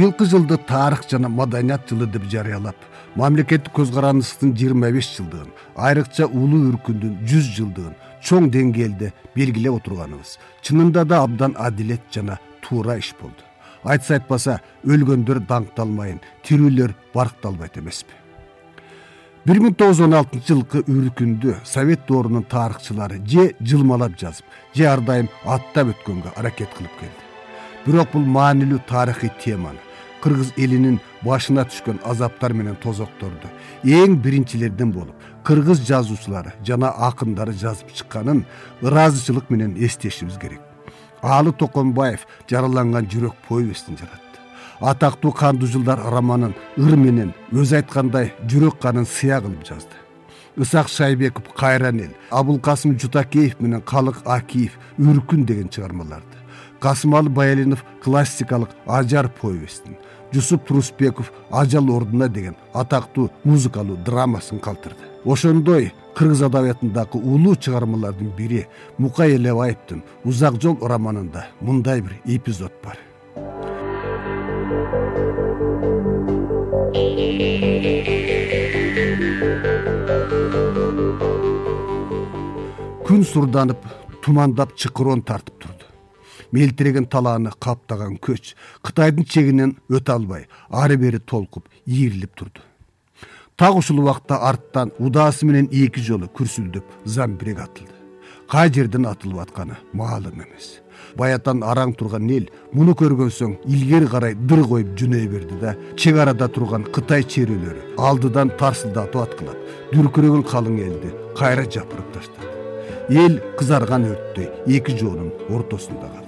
быйылкы жылды тарых жана маданият жылы деп жарыялап мамлекеттик көз карандысытын жыйырма беш жылдыгын айрыкча улуу үркүндүн жүз жылдыгын чоң деңгээлде белгилеп отурганыбыз. Чынында да абдан адилет жана туура иш болду. Айтса айтпаса өлгөндөр даңкталмайын тирүүлөр баркталбайт эмеспи. Бир миң тогуз жүз он алтынчы жылкы үркүндү совет доорунун тарыхчылары же жылмалап жазып же ар дайым аттап өткөнгө аракет кылып келди. Бирок бул маанилүү тарыхый теманы кыргыз элинин башына түшкөн азаптар менен тозокторду эң биринчилерден болуп кыргыз жазуучулары жана акындары жазып чыкканын ыраазычылык менен эстешибиз керек. Аалы токонбаев жараланган жүрөк повестин жаратты. Атактуу кандуу жылдар романын ыр менен өзү айткандай жүрөк канын сыя кылып жазды. Ысак шайбеков кайран эл абулкасым жутакеев менен калык акиев үркүн деген чыгармаларды касымалы баялинов классикалык ажар повестин жусуп турусбеков ажал ордуна деген атактуу музыкалуу драмасын калтырды. Ошондой кыргыз адабиятындагы улуу чыгармалардын бири мукай элебаевдин узак жол романында мындай бир эпизод бар. Күн сурданып тумандап чыкыроон тартып мелтиреген талааны каптаган көч кытайдын чегинен өтө албай ары бери толкуп ийрилип турду. Так ушул убакта арттан удаасы менен эки жолу күрсүлдөп замбирек атылды. Кай жерден атылып атканы маалым эмес. Баятан араң турган эл муну көргөн соң илгери карай дыр коюп жөнөй берди да чек арада турган кытай чөйрөлөрү алдыдан тарсылдатып аткылап дүркүрөгөн калың элди кайра жапырып таштады. Эл кызарган өрттөй эки жоонун ортосунда калды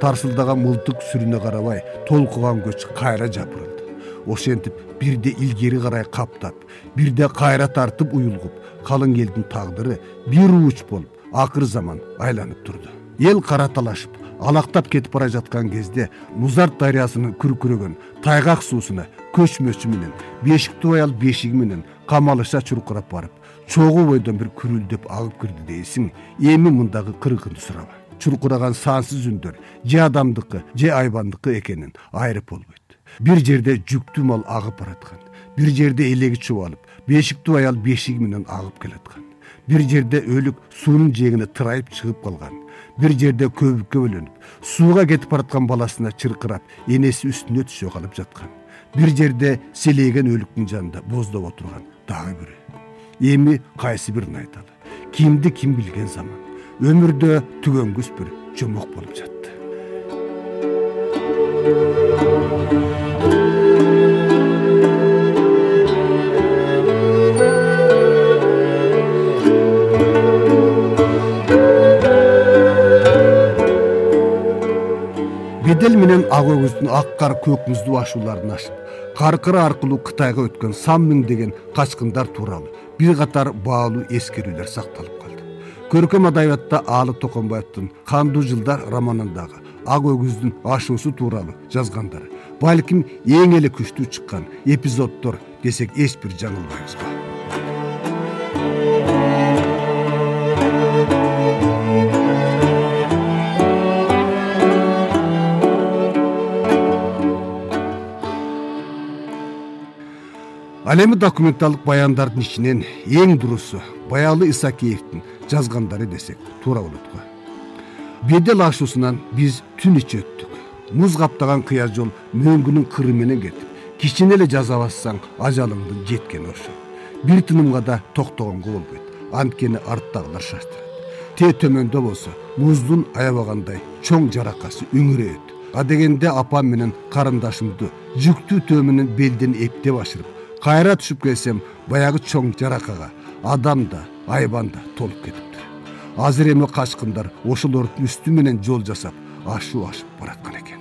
тарсылдаган мылтык сүрүнө карабай толкуган көч кайра жапырылды. Ошентип бирде илгери карай каптап бирде кайра тартып уюлгуп калың элдин тагдыры бир ууч болуп акыр заман айланып турду. Эл кара талашып алактап кетип бара жаткан кезде музарт дарыясынын күркүрөгөн тайгак суусуна көчмөчү менен бешик туу аял бешиги менен камалыша чуркурап барып чогуу бойдон бир күрүлдөп агып кирди дейсиң эми мындагы кыргынды сураба чуркураган сансыз үндөр же адамдыкы же айбандыкы экенин айырып болбойт. Бир жерде жүктүү мал агып бараткан бир жерде элеги чубалып бешиктүү аял бешиги менен агып келаткан бир жерде өлүк суунун жээгине тырайып чыгып калган бир жерде көбүккө бөлөнүп сууга кетип бараткан баласына чыркырап энеси үстүнө түшө калып жаткан бир жерде селейген өлүктүн жанында боздоп отурган дагы бирөө. Эми кайсы бирин айталы кимди ким билген заман өмүрдө түгөнгүс бир жомок болуп жатты. Бедел менен ак өгүздүн ак кар көк муздуу ашууларын ашып каркыра аркылуу кытайга өткөн сан миңдеген качкындар тууралуу бир катар баалуу эскерүүлөр сакталып көркөм адабиятта аалы токонбаевдин кандуу жылдар романындагы ак өгүздүн ашуусу тууралуу жазгандар балким эң эле күчтүү чыккан эпизоддор десек эч бир жаңылбайбызго ал эми документалдык баяндардын ичинен эң дурусу баялы исакеевдин жазгандары десек туура болот го. Бедел ашуусунан биз түн ичи өттүк. Муз каптаган кыя жол мөңгүнүн кыры менен кетип кичине эле жаза бассаң ажалыңдын жеткени ошо. Бир тынымга да токтогонго болбойт. Анткени арттагылар шаштырат. Те төмөндө болсо муздун аябагандай чоң жаракасы үңүрөйт адегенде апам менен карындашымды жүктүү төө менен белден эптеп ашырып кайра түшүп келсем баягы чоң жаракага адам да айбан да толуп кетиптир. Азыр эми качкындар ошолордун үстү менен жол жасап ашуу ашып бараткан экен.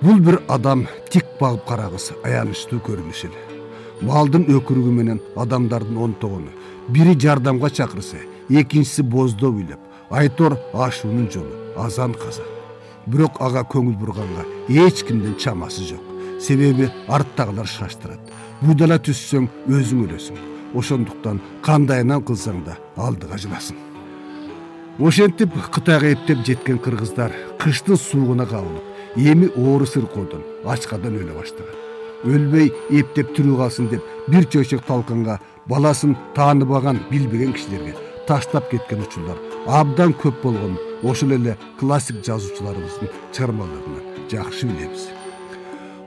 Бул бир адам тик багып карагысы аянычтуу көрүнүш эле малдын өкүрүгү менен адамдардын онтогону бири жардамга чакырса экинчиси боздоо бийлеп айтор ашуунун жолу азан казан бирок ага көңүл бурганга эч кимдин чамасы жок. Себеби арттагылар шаштырат. Буйдала түзсөң өзүң өлөсүң. Ошондуктан кандайынан кылсаң да алдыга жыласың. Ошентип кытайга эптеп жеткен кыргыздар кыштын суугуна кабылып эми оору сыркоодон ачкадан өлө баштаган өлбөй эптеп тирүү калсын деп бир чөйчөк талканга баласын тааныбаган билбеген кишилерге таштап кеткен учурлар абдан көп болгонун ошол эле классик жазуучуларыбыздын чыгармаларынан жакшы билебиз.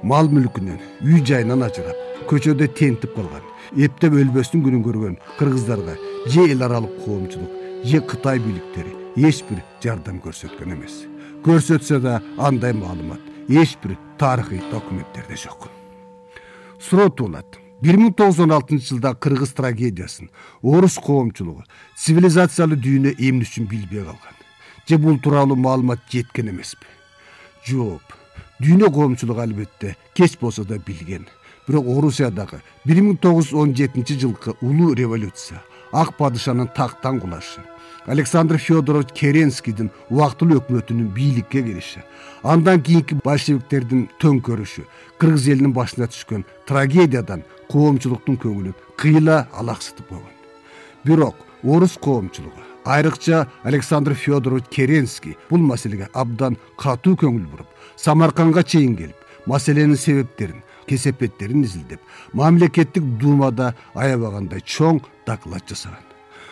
Мал мүлкүнөн үй жайынан ажырап көчөдө тентип калган эптеп өлбөстүн күнүн көргөн кыргыздарга же эл аралык коомчулук же кытай бийликтери эч бир жардам көрсөткөн эмес. Көрсөтсө да андай маалымат эч бир тарыхый документтерде жок суроо туулат бир миң тогуз жүз он алтынчы жылдагы кыргыз трагедиясын орус коомчулугу цивилизациялуу дүйнө эмне үчүн билбей калган. Же бул тууралуу маалымат жеткен эмеспи? Жооп дүйнө коомчулугу албетте кеч болсо да билген. Бирок орусиядагы бир миң тогуз жүз он жетинчи жылкы улуу революция ак падышанын тактан кулашы. Александр федорович керенскийдин убактылуу өкмөтүнүн бийликке келиши. Андан кийинки большевиктердин төңкөрүшү кыргыз элинин башына түшкөн трагедиядан коомчулуктун көңүлүн кыйла алаксытып койгон. Бирок орус коомчулугу айрыкча александр федорович керенский бул маселеге абдан катуу көңүл буруп самаркандга чейин келип маселенин себептерин кесепеттерин изилдеп мамлекеттик думада аябагандай чоң доклад жасаган.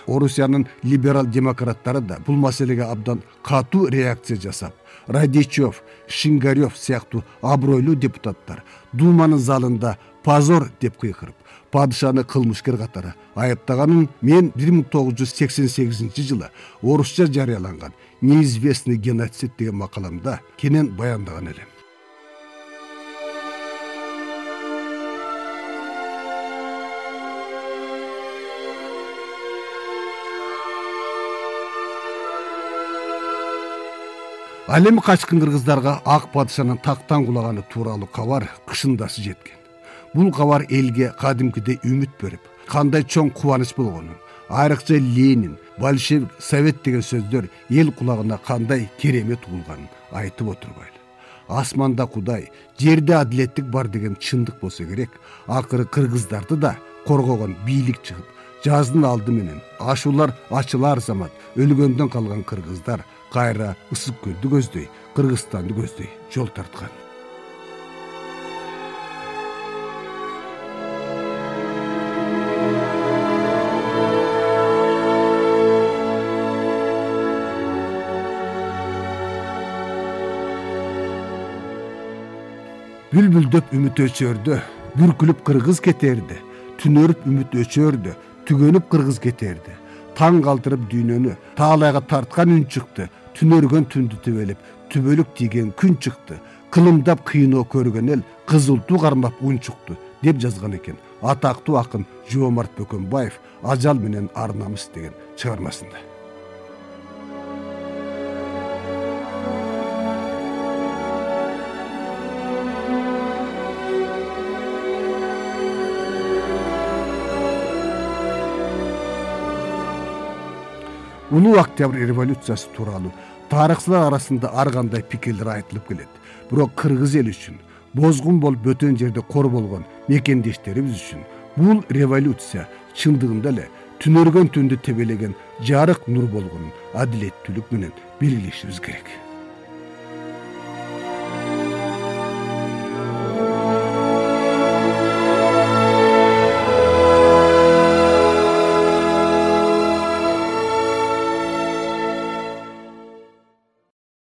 Орусиянын либерал демократтары да бул маселеге абдан катуу реакция жасап радичев шингарев сыяктуу абройлуу депутаттар думанын залында позор деп кыйкырып падышаны кылмышкер катары айыптаганын мен бир миң тогуз жүз сексен сегизинчи жылы орусча жарыяланган неизвестный геноцид деген макаламда кенен баяндаган элем ал эми качкын кыргыздарга ак падышанын тактан кулаганы тууралуу кабар кышындасы жеткен. Бул кабар элге кадимкидей үмүт берип кандай чоң кубаныч болгонун айрыкча ленин большевик совет деген сөздөр эл кулагына кандай керемет угулганын айтып отурбайлы асманда кудай жерде адилеттик бар деген чындык болсо керек акыры кыргыздарды да коргогон бийлик чыгып жаздын алды менен ашуулар ачылар замат өлгөндөн калган кыргыздар кайра ысык көлдү көздөй кыргызстанды көздөй жол тарткан. Бүлбүлдөп үмүт өчөрдө бүркүлүп кыргыз кетээрде түнөрүп үмүт өчөрдө түгөнүп кыргыз кетээрде таң калтырып дүйнөнү таалайга тарткан үн чыкты түнөргөн түндү тебелеп түбөлүк тийген күн чыкты. Кылымдап кыйноо көргөн эл кызыл туу кармап унчукту деп жазган экен. Атактуу акын жоомарт бөкөнбаев ажал менен ар намыс деген чыгармасында улуу октябрь революциясы тууралуу тарыхчылар арасында ар кандай пикирлер айтылып келет. Бирок кыргыз эли үчүн бозгун болуп бөтөн жерде кор болгон мекендештерибиз үчүн бул революция чындыгында эле түнөргөн түндү тебелеген жарык нур болгонун адилеттүүлүк менен белгилешибиз керек